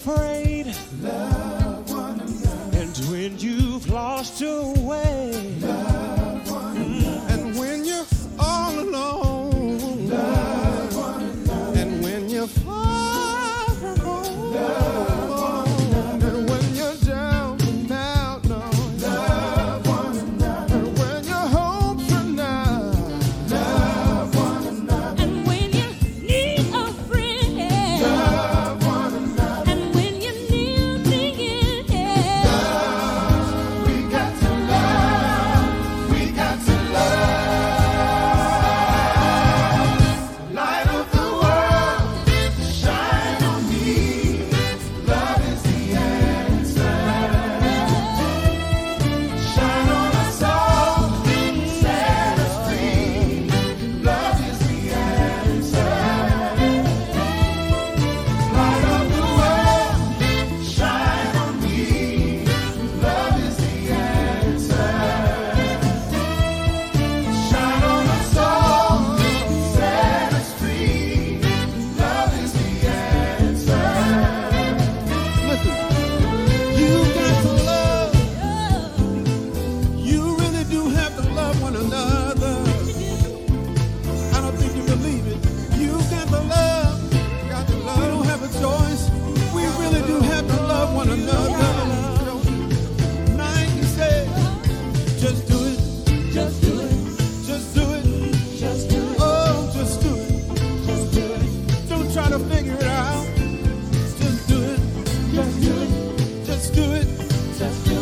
afraid. It.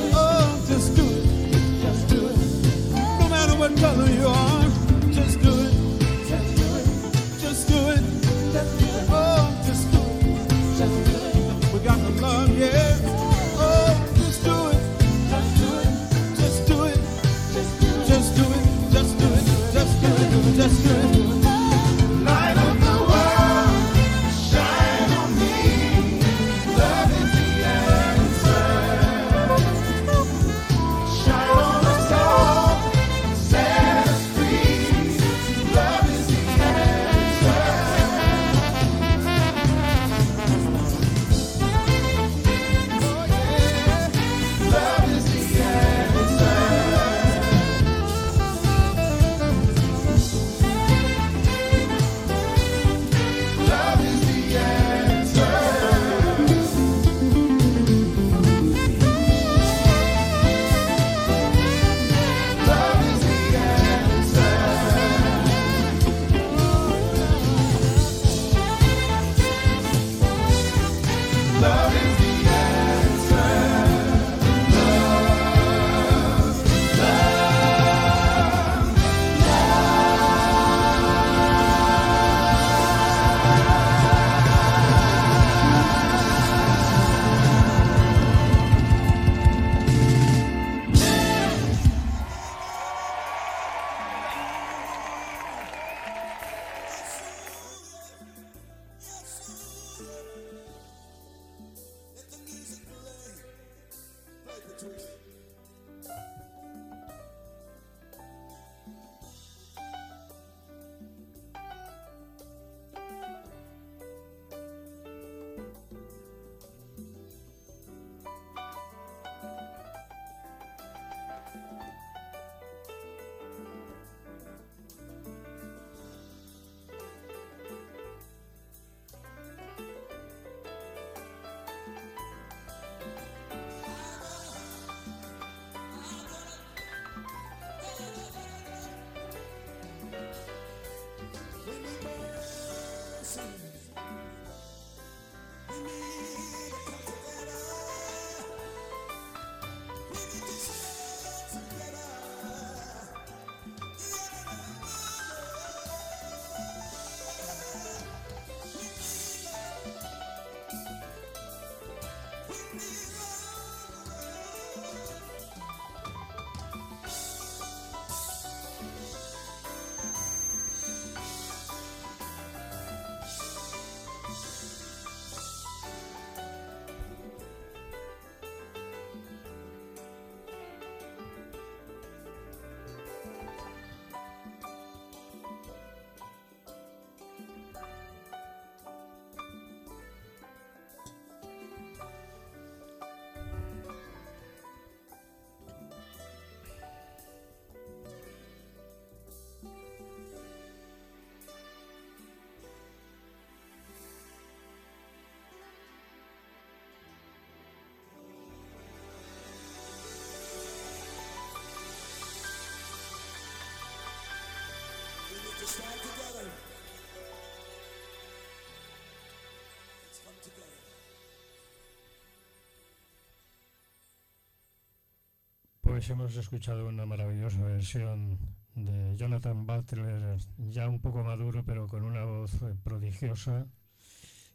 Pues hemos escuchado una maravillosa versión de Jonathan Butler, ya un poco maduro, pero con una voz eh, prodigiosa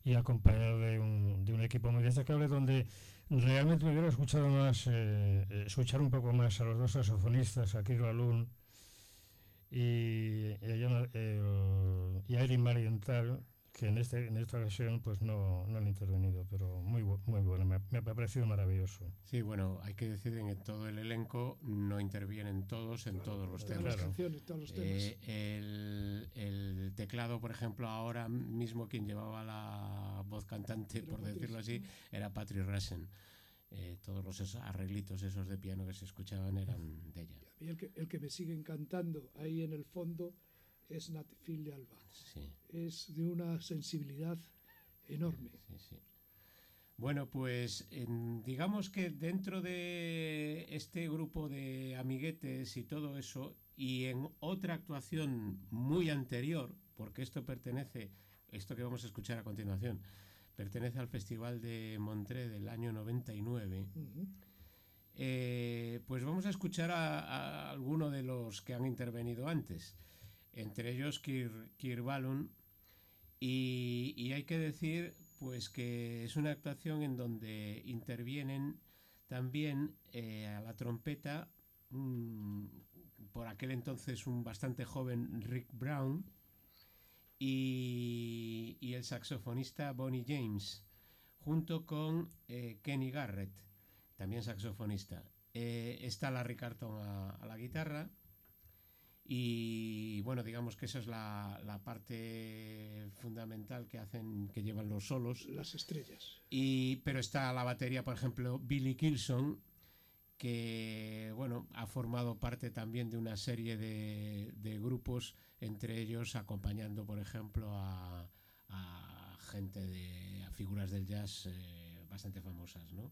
y acompañado de un, de un equipo muy destacable donde realmente me hubiera escuchado más, eh, eh, escuchar un poco más a los dos saxofonistas, a Kiro Alun y, y, y a Erin Marienthal, que en, este, en esta ocasión pues no, no han intervenido, pero muy, muy bueno, me, me ha parecido maravilloso. Sí, bueno, hay que decir que en todo el elenco no intervienen todos en todos los Todas temas. las Claro. canciones, todos los temas. Eh, el, el teclado, por ejemplo, ahora mismo quien llevaba la voz cantante, por Patrick, decirlo así, era Patrick Rassen. Eh, todos los esos arreglitos esos de piano que se escuchaban eran de ella. Y el que, el que me sigue encantando ahí en el fondo es Nat Phil de Alba. Sí, Es de una sensibilidad enorme. sí, sí. Bueno, pues en- digamos que dentro de este grupo de amiguetes y todo eso, y en otra actuación muy anterior, porque esto pertenece, esto que vamos a escuchar a continuación, pertenece al Festival de Montré del año 99, Ujú. eh, pues vamos a escuchar a, a alguno de los que han intervenido antes, entre ellos Kir, Kir Balun, y, y hay que decir pues que es una actuación en donde intervienen también eh, a la trompeta por aquel entonces un bastante joven Rick Brown y, y el saxofonista Bonnie James junto con eh, Kenny Garrett también saxofonista Eh, está Larry Carton a, a la guitarra y bueno, digamos que esa es la, la parte fundamental que hacen, que llevan los solos. Las estrellas. Y, pero está la batería, por ejemplo, Billy Kilson, que bueno, ha formado parte también de una serie de, grupos, entre ellos acompañando, por ejemplo, a, gente de figuras del jazz eh, bastante famosas, ¿no?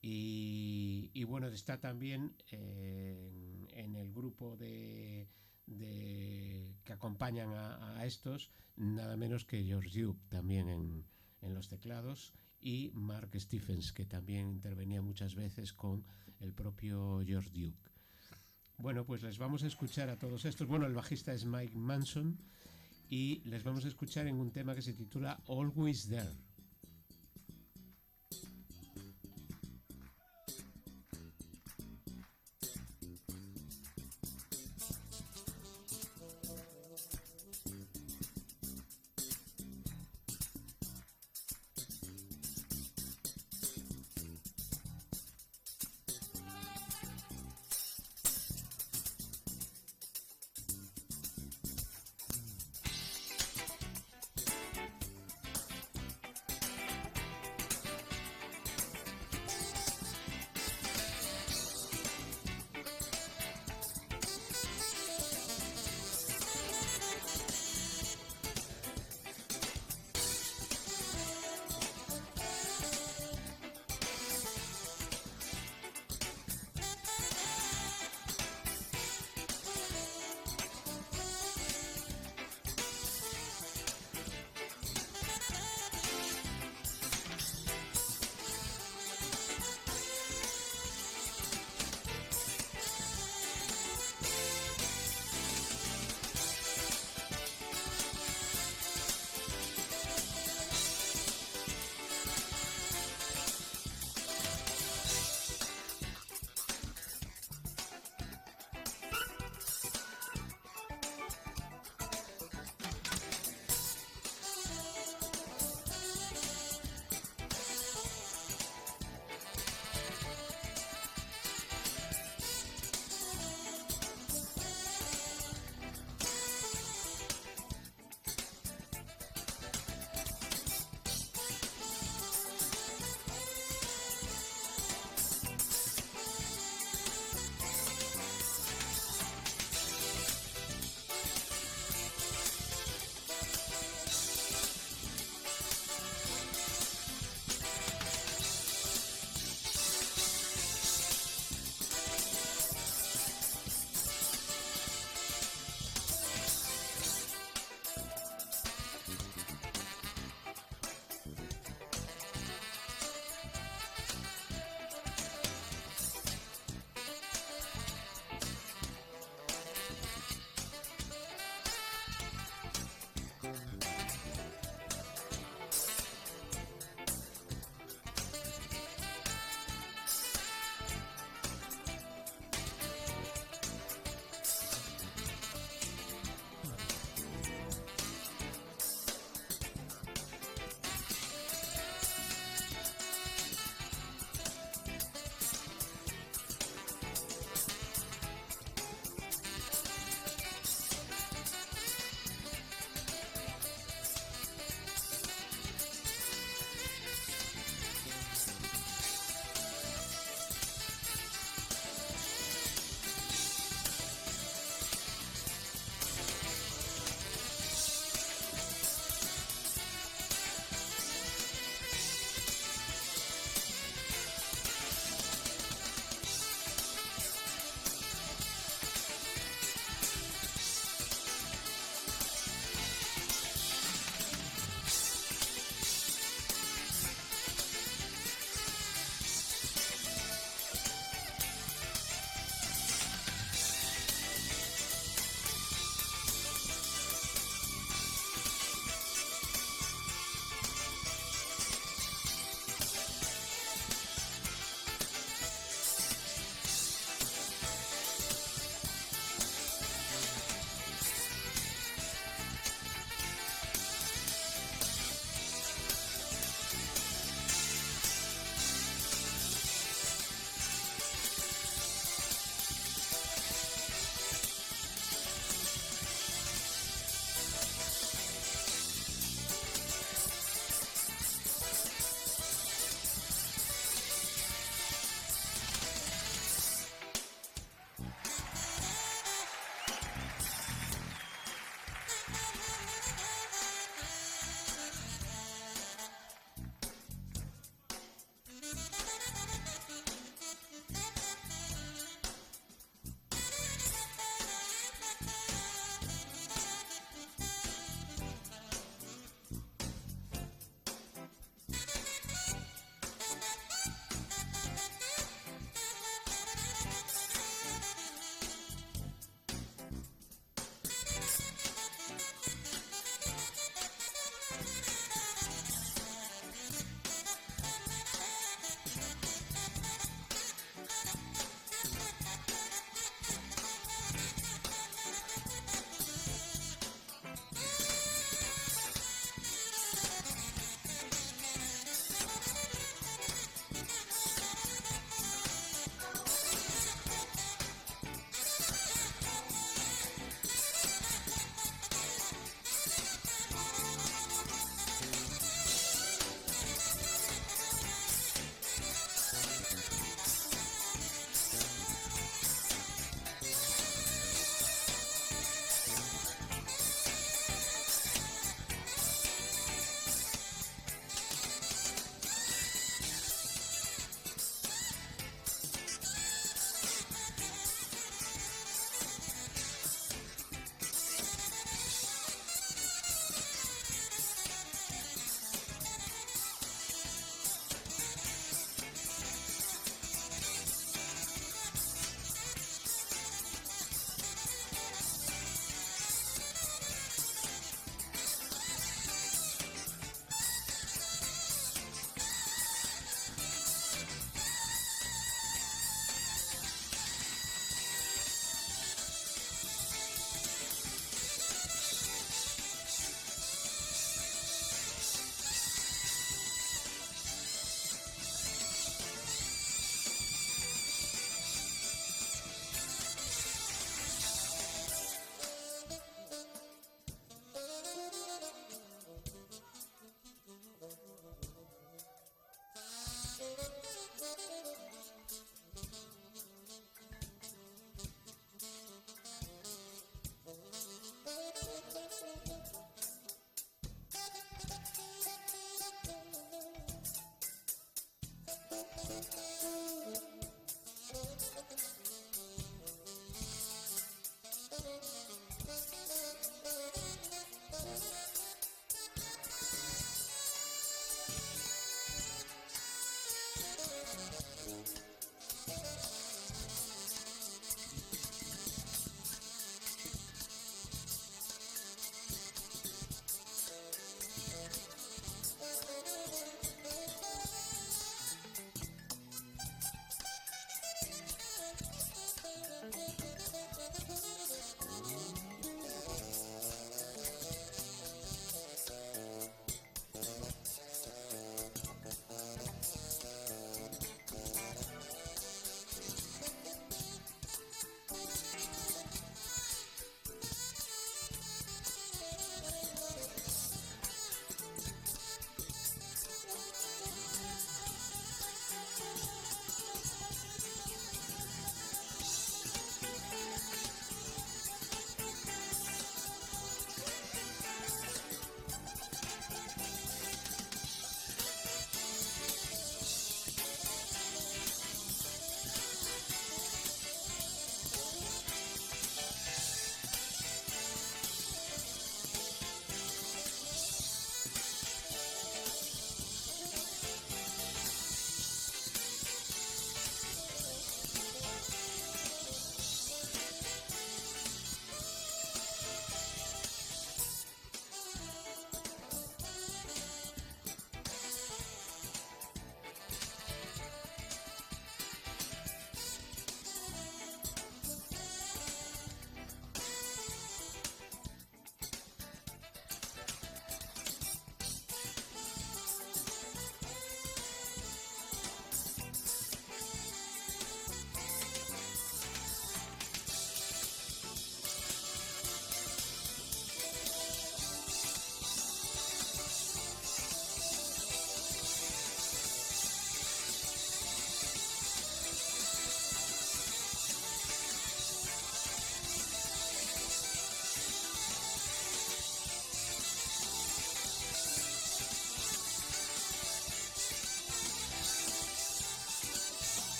Y, bueno, está también eh, en, el grupo de- que acompañan a, a estos, nada menos que George Duke también en, en los teclados y Mark Stephens, que también intervenía muchas veces con el propio George Duke. Bueno, pues les vamos a escuchar a todos estos. Bueno, el bajista es Mike Manson y les vamos a escuchar en un tema que se titula Always There.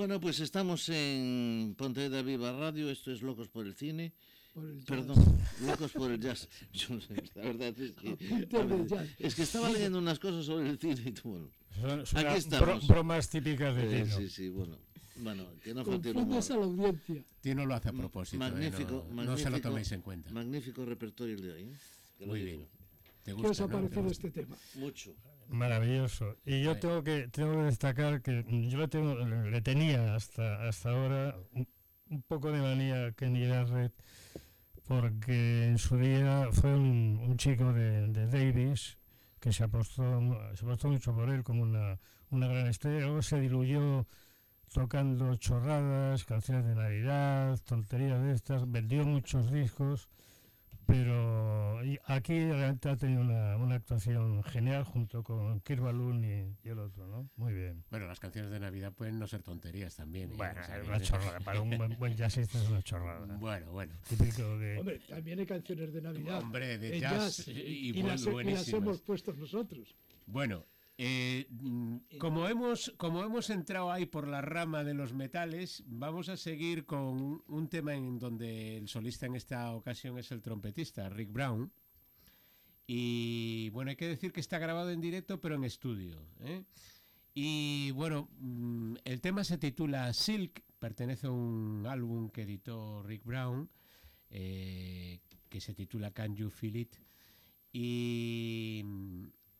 Bueno, pues estamos en Pontevedra Viva Radio, esto es Locos por el Cine. Por el jazz. Perdón, Locos por el Jazz. Yo no sé, la verdad es que, es que estaba leyendo unas cosas sobre el cine y tú, bueno. Son, son Aquí estamos. bro- bromas típicas de eh, sí, sí, bueno. Bueno, que no falte a la audiencia. Tino lo hace a propósito. ¿eh? Magnífico, no, no se lo magnífico. toméis en cuenta. Magnífico repertorio el de hoy. ¿eh? Muy bien. ¿Te ¿Qué os gusta, ha no? ¿Te parecido gusta? este tema? Mucho. Maravilloso. Y yo tengo que tengo que destacar que yo le, tengo, le le tenía hasta hasta ahora un, un poco de manía a Kenny Garrett porque en su día fue un, un chico de, de Davis que se apostó, se apostó mucho por él como una, una gran estrella. Luego se diluyó tocando chorradas, canciones de Navidad, tonterías de estas, vendió muchos discos, pero aquí realmente ha tenido una, una actuación genial junto con Kirk Balloon y, y el otro, ¿no? Muy bien. Bueno, las canciones de Navidad pueden no ser tonterías también. ¿eh? Bueno, O sea, es que- una chorrada, para un buen, buen jazzista es una chorrada. Bueno, bueno. Típico de... Hombre, también hay canciones de Navidad. Hombre, de en jazz y- y, y y las, y las hemos puesto nosotros. Bueno, eh, mm, como, hemos, como hemos entrado ahí por la rama de los metales, vamos a seguir con un tema en donde el solista en esta ocasión es el trompetista Rick Brown. Y bueno, hay que decir que está grabado en directo, pero en estudio. ¿eh? Y bueno, mm, el tema se titula Silk, pertenece a un álbum que editó Rick Brown, eh, que se titula Can You Feel It? Y,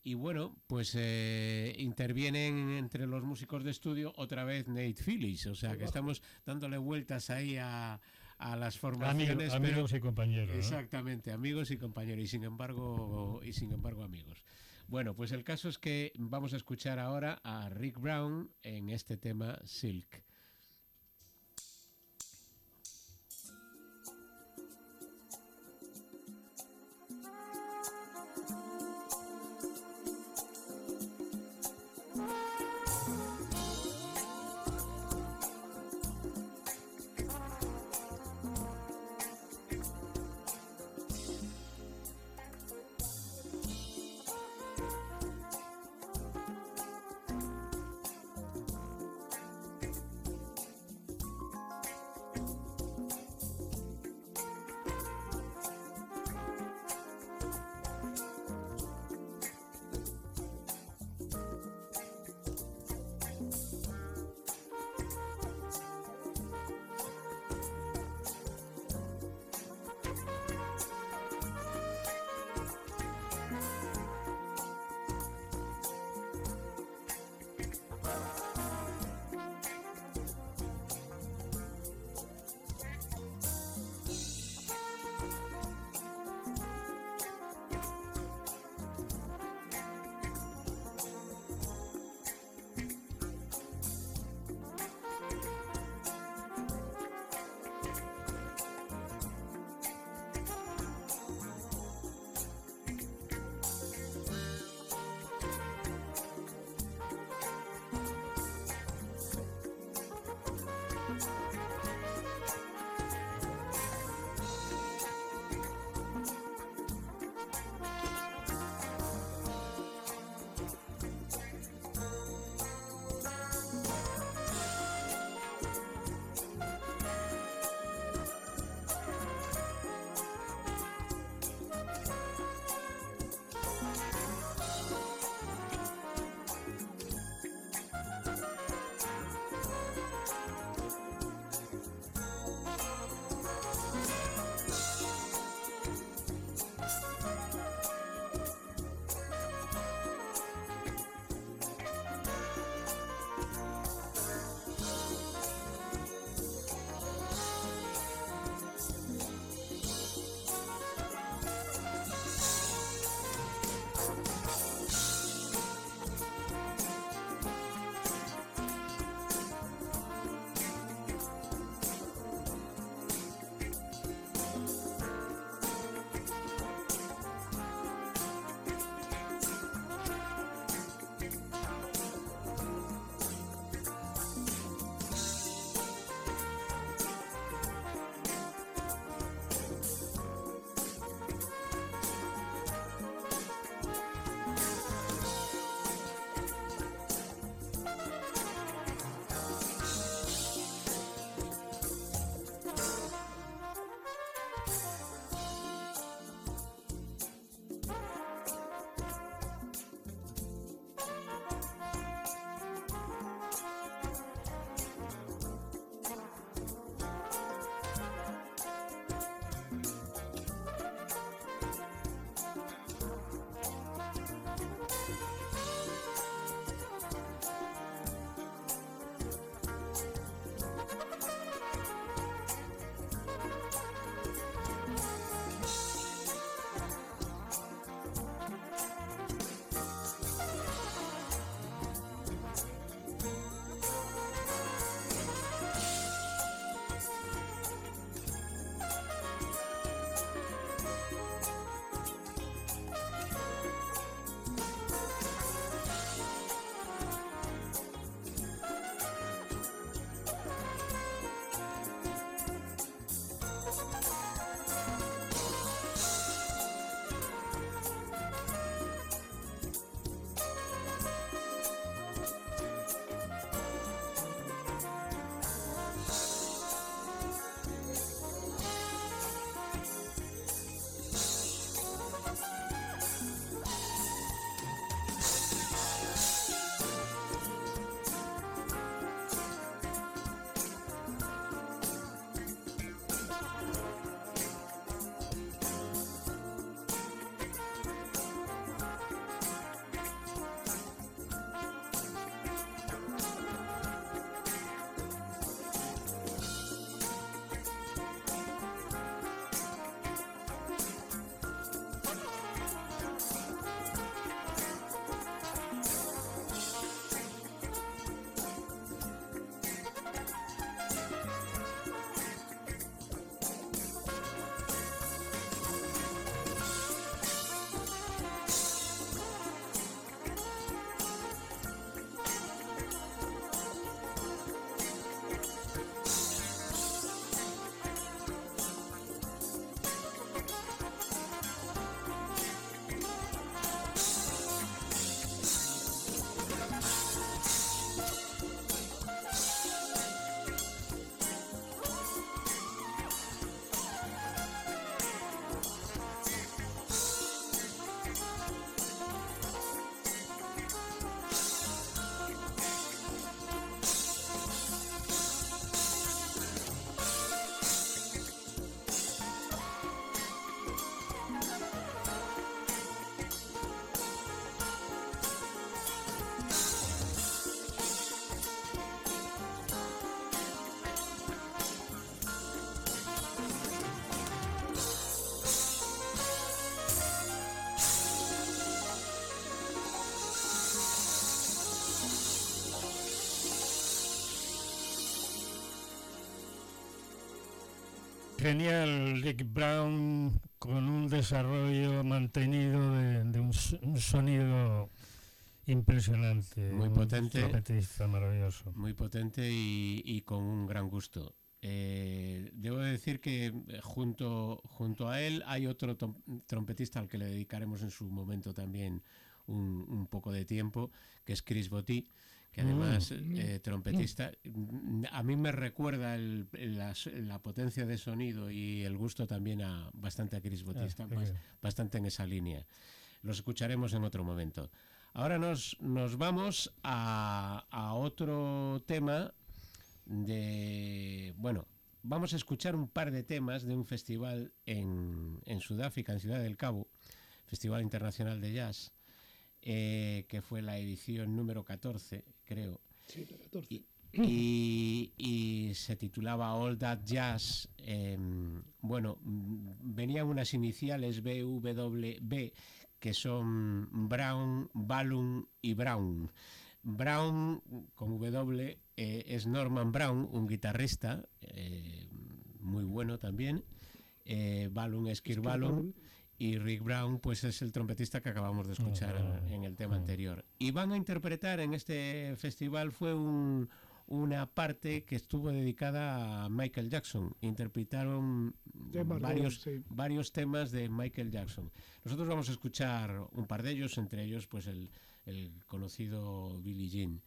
y bueno, pues eh, intervienen entre los músicos de estudio otra vez Nate Phillips, o sea que estamos dándole vueltas ahí a, a las formaciones. Amigos, pero- y compañeros. ¿no? Exactamente, amigos y compañeros, y sin embargo, y sin embargo amigos. Bueno, pues el caso es que vamos a escuchar ahora a Rick Brown en este tema. Silk, Genial, Rick Brown con un desarrollo mantenido de, de un, sonido impresionante. Muy potente. maravilloso. muy potente y, y con un gran gusto. Eh, debo decir que eh, junto, junto a él hay otro trompetista al que le dedicaremos en su momento también un, un poco de tiempo, que es Chris Botti, que además eh, trompetista, a mí me recuerda el- la, potencia de sonido y el gusto también a bastante a Chris Botti, Ah, bastante en esa línea. Los escucharemos en otro momento. Ahora nos, nos vamos a, a otro tema de... Bueno, vamos a escuchar un par de temas de un festival en, en Sudáfrica, en Ciudad del Cabo, Festival Internacional de Jazz, eh, que fue la edición número 14, creo. Sí, la 14. Y, y- y se titulaba All That Jazz. em, bueno, venían unas iniciales BWB que son Brown, Balloon y Brown. Brown con W eh, es Norman Brown, un guitarrista eh, muy bueno también. Balloon es Kirk Balloon y Rick Brown pues es el trompetista que acabamos de escuchar Ah, en el tema anterior. Y van a interpretar en este festival fue un- una parte que estuvo dedicada a Michael Jackson. Interpretaron varios, sí. varios temas de Michael Jackson. Nosotros vamos a escuchar un par de ellos, entre ellos pues el, el conocido Billie Jean.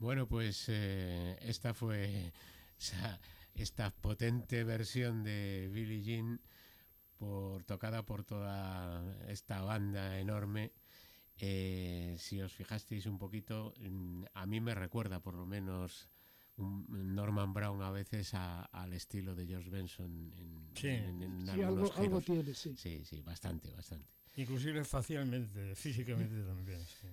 Bueno, pues eh, esta fue esa- esta potente versión de Billie Jean por, tocada por toda esta banda enorme. Eh, si os fijasteis un poquito, mm, a mí me recuerda por lo menos un Norman Brown a veces a- al estilo de George Benson en, Sí. en- en Sí, algunos algo, tiene, sí. Sí, sí, bastante, bastante. Inclusive facialmente, físicamente también. sí.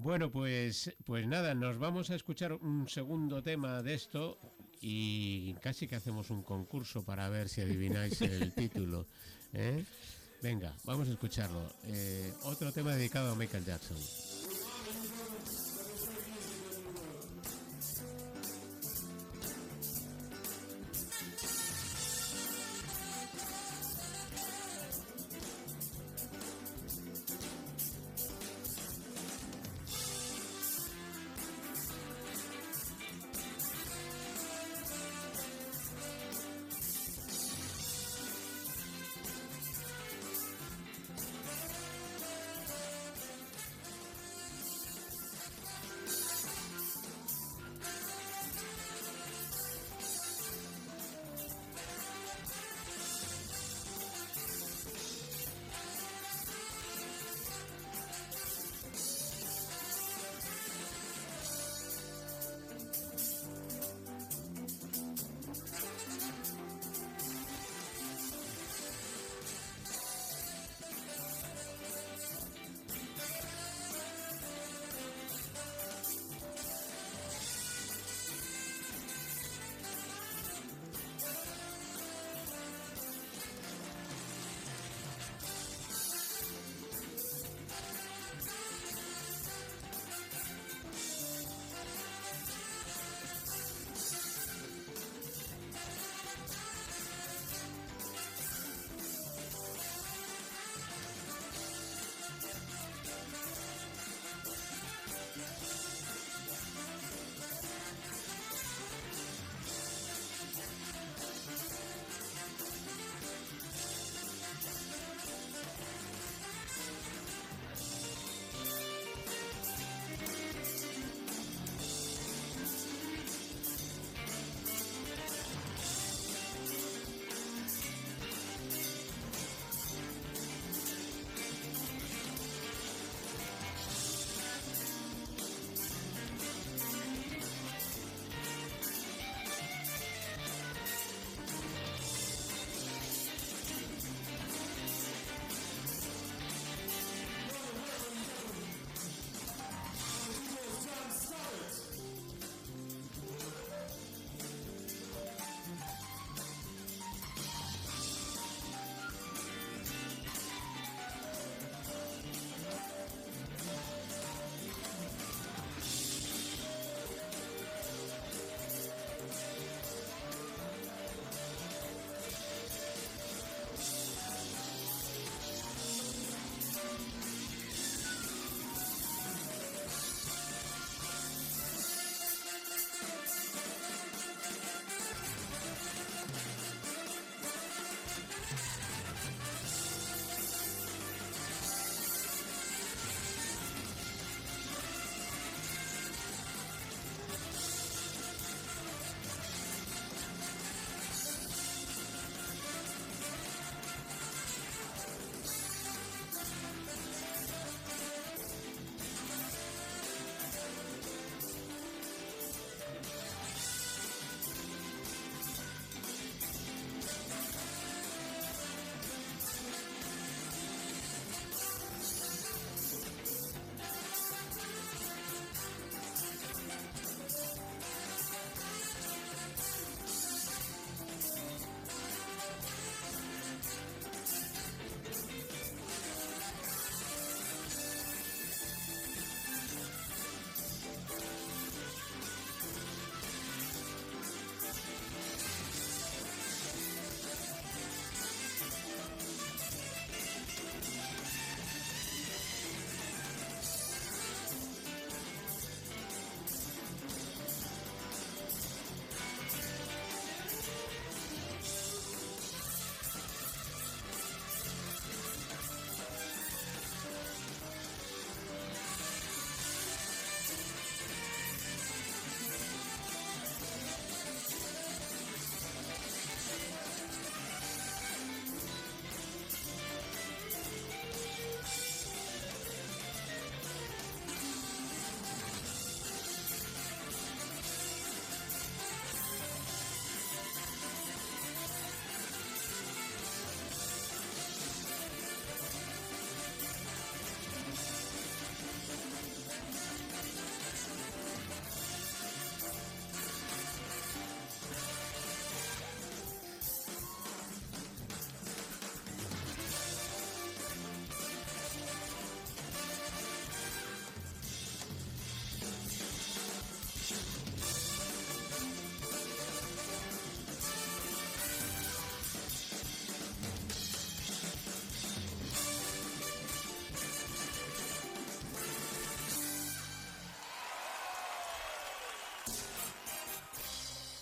Bueno, pues, pues nada, nos vamos a escuchar un segundo tema de esto y casi que hacemos un concurso para ver si adivináis el título. ¿eh? Venga, vamos a escucharlo. Eh, otro tema dedicado a Michael Jackson.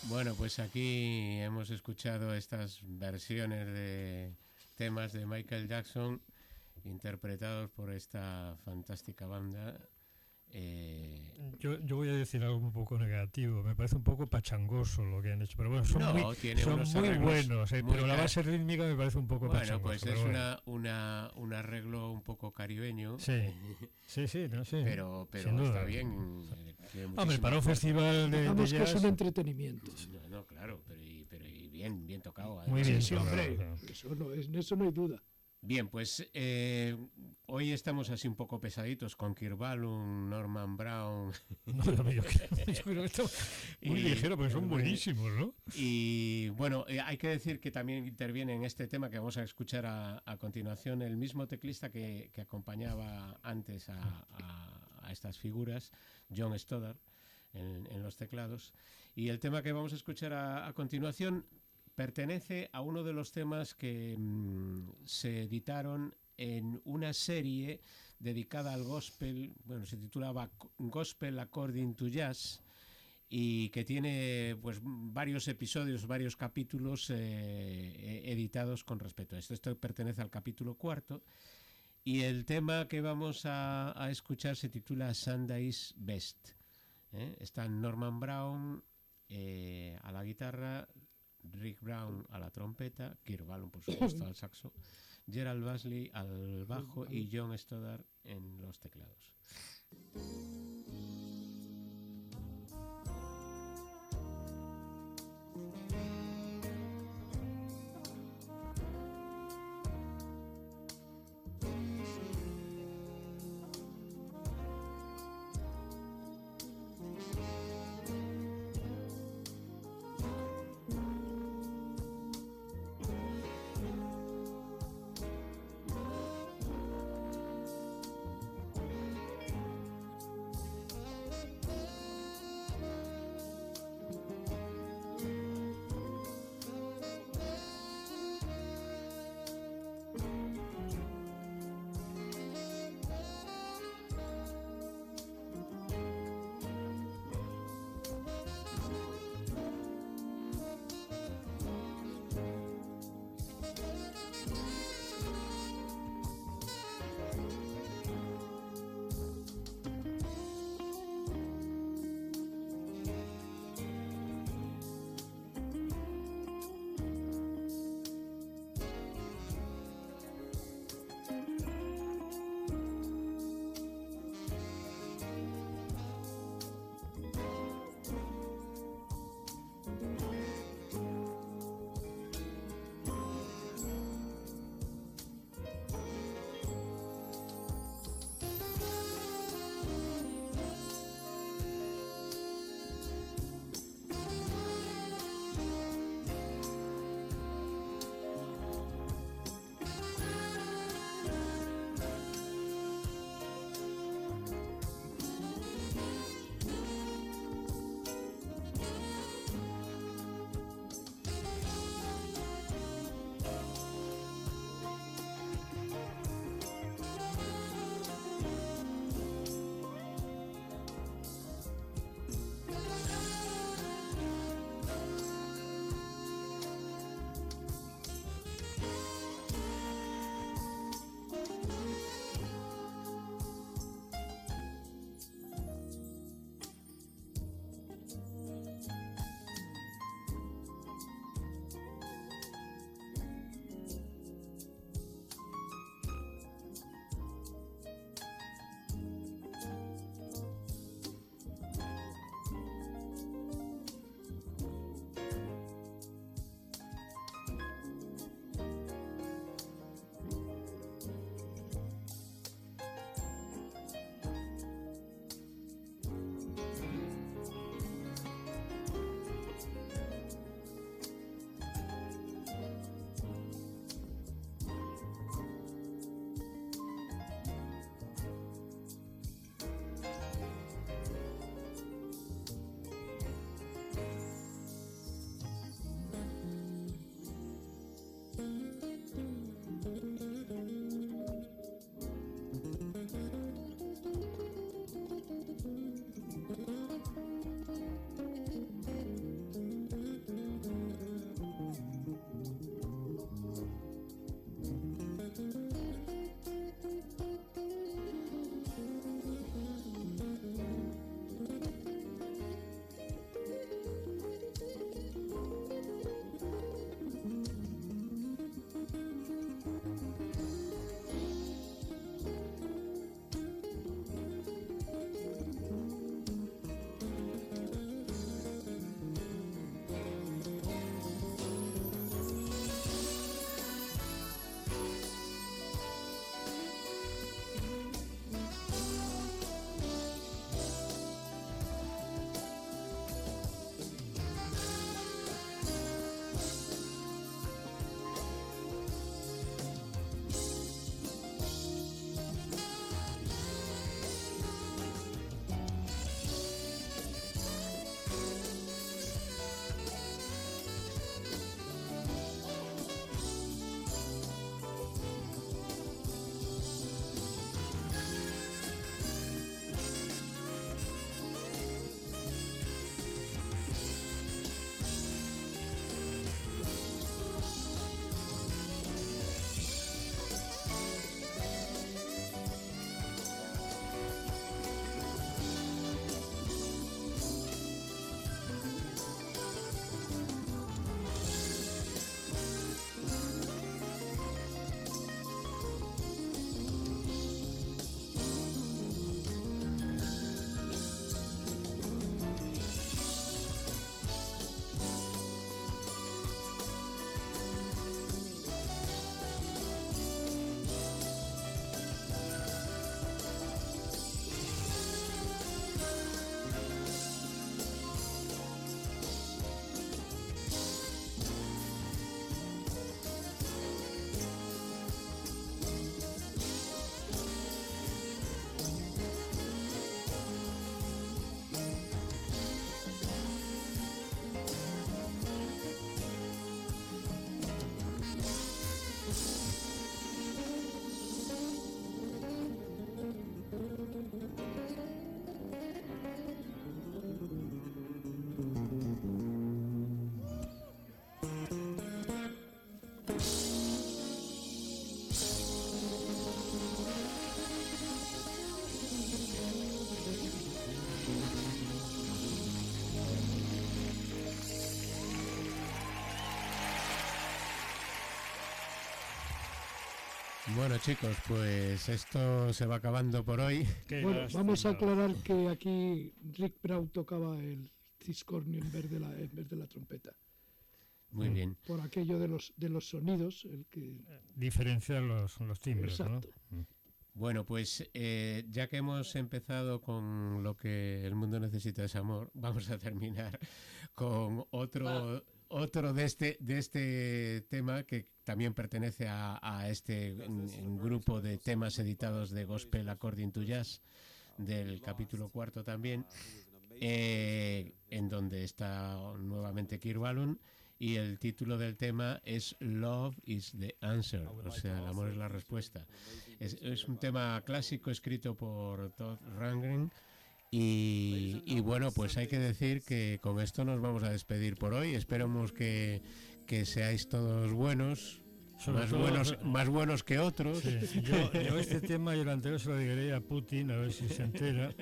Bueno, pues aquí hemos escuchado estas versiones de temas de Michael Jackson interpretados por esta fantástica banda. Eh, Yo, yo voy a decir algo un poco negativo. Me parece un poco pachangoso lo que han hecho. Pero bueno, son No, muy, son muy buenos. eh, muy pero la base rítmica me parece un poco bueno, pachangoso. pues es bueno. una, una, un arreglo un poco caribeño, Sí, sí, sí, no, sí. pero, pero está bien. Hombre, para un festival de, de Digamos que es jazz, un entretenimiento. No, no, claro, pero, y, pero y bien, bien tocado. muy además. bien. Sí, hombre, eso no, es, en eso no hay duda. Bien, pues eh, hoy estamos así un poco pesaditos con Kirbalum, Norman Brown No, yo, yo creo, yo creo que está muy Y- ligero, pero son muy- buenísimos, ¿no? y bueno, eh, hay que decir que también interviene en este tema que vamos a escuchar a, a continuación el mismo teclista que, que acompañaba antes a, a- a estas figuras, John Stoddard, en, en los teclados. Y el tema que vamos a escuchar a, a continuación pertenece a uno de los temas que mm, se editaron en una serie dedicada al gospel, bueno, se titulaba Gospel According to Jazz y que tiene pues varios episodios, varios capítulos eh, eh, editados con respecto a esto. Esto pertenece al capítulo cuarto y el tema que vamos a, escuchar se titula Sunday's Best. ¿eh? Están Norman Brown eh, a la guitarra, Rick Brown a la trompeta, Kirk por supuesto al saxo, Gerald Basley al bajo y John Stoddard en los teclados. Bueno chicos, pues esto se va acabando por hoy. Qué Bueno, vamos a aclarar que aquí Rick Brown tocaba el ciscornio en vez de la, en vez de la trompeta. Muy Mm. bien. Por aquello de los, de los sonidos, el que... Diferenciar los, los timbres, ¿no? Exacto. Bueno, pues eh, ya que hemos empezado con lo que el mundo necesita es amor, vamos a terminar con otro otro de este de este tema que también pertenece a, este grupo de temas editados de Gospel According to Jazz del capítulo cuarto también, eh, en donde está nuevamente Kirk Whalum y el título del tema es Love is the Answer, o sea, el amor es la respuesta. Es, es un tema clásico escrito por Todd Rangren y, y bueno, pues hay que decir que con esto nos vamos a despedir por hoy. Esperamos que, que seáis todos buenos, Sobre más todo- buenos, más buenos que otros. Sí, yo, yo este tema y el anterior se lo diré a Putin, a ver si se entera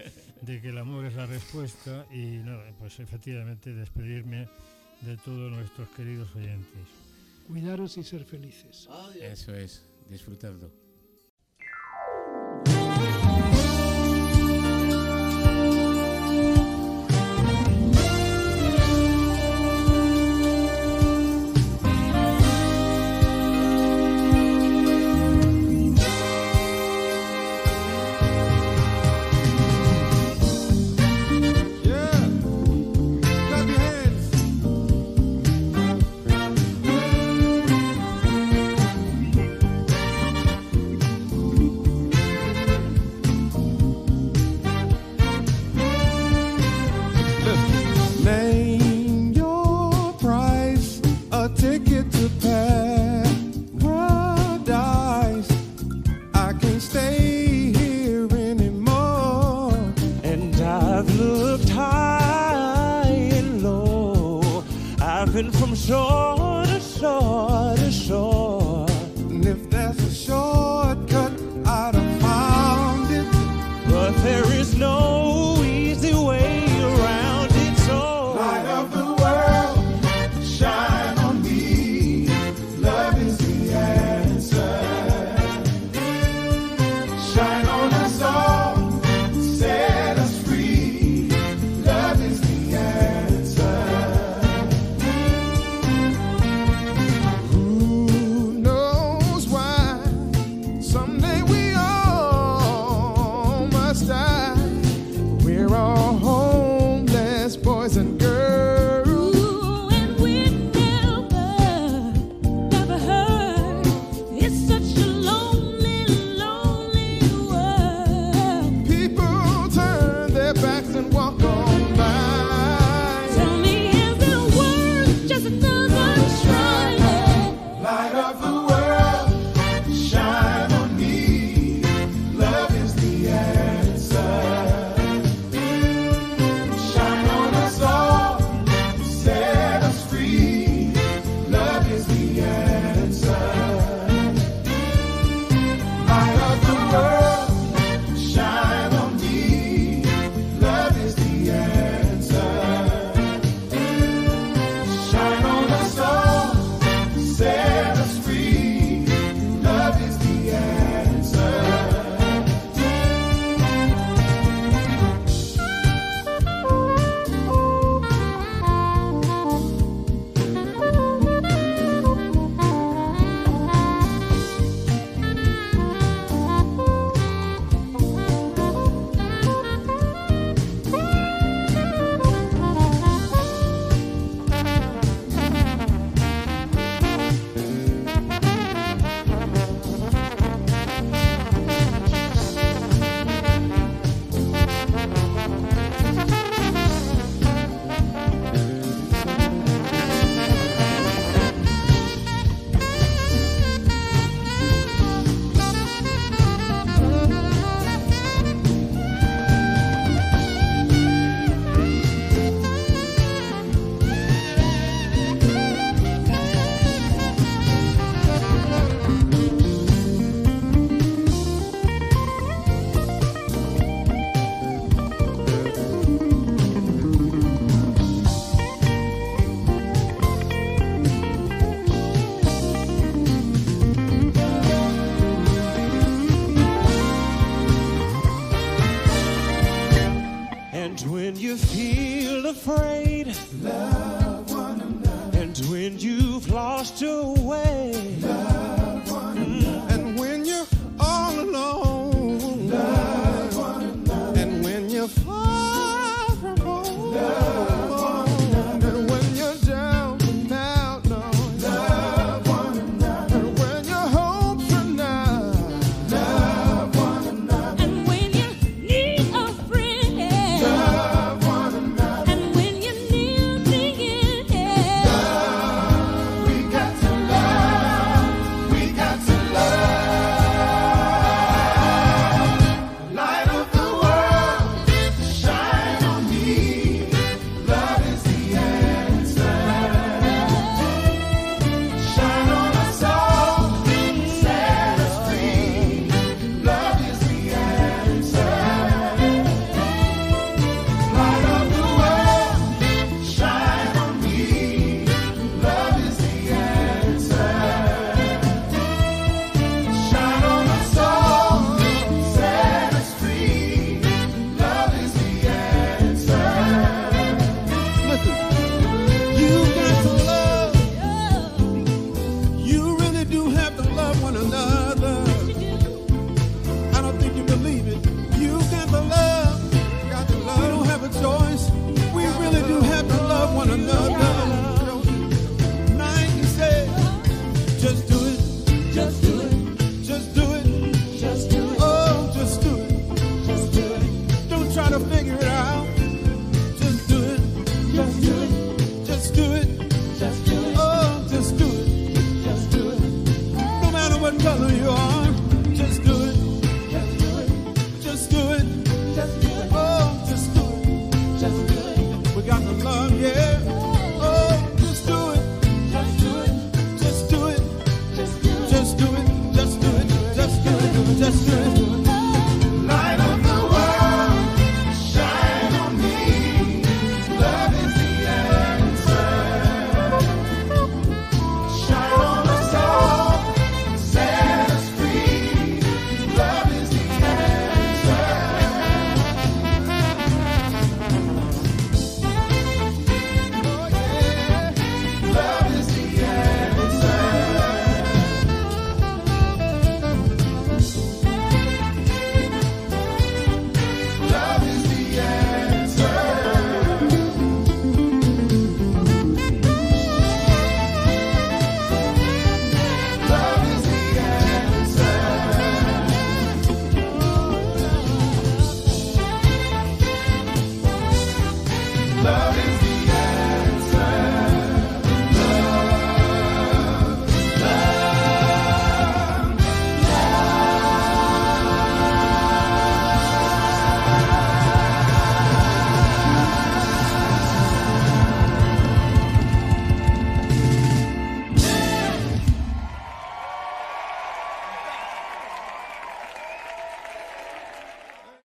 de que el amor es la respuesta y nada, pues efectivamente despedirme de todos nuestros queridos oyentes. Cuidaros y ser felices. Eso es, disfrutadlo.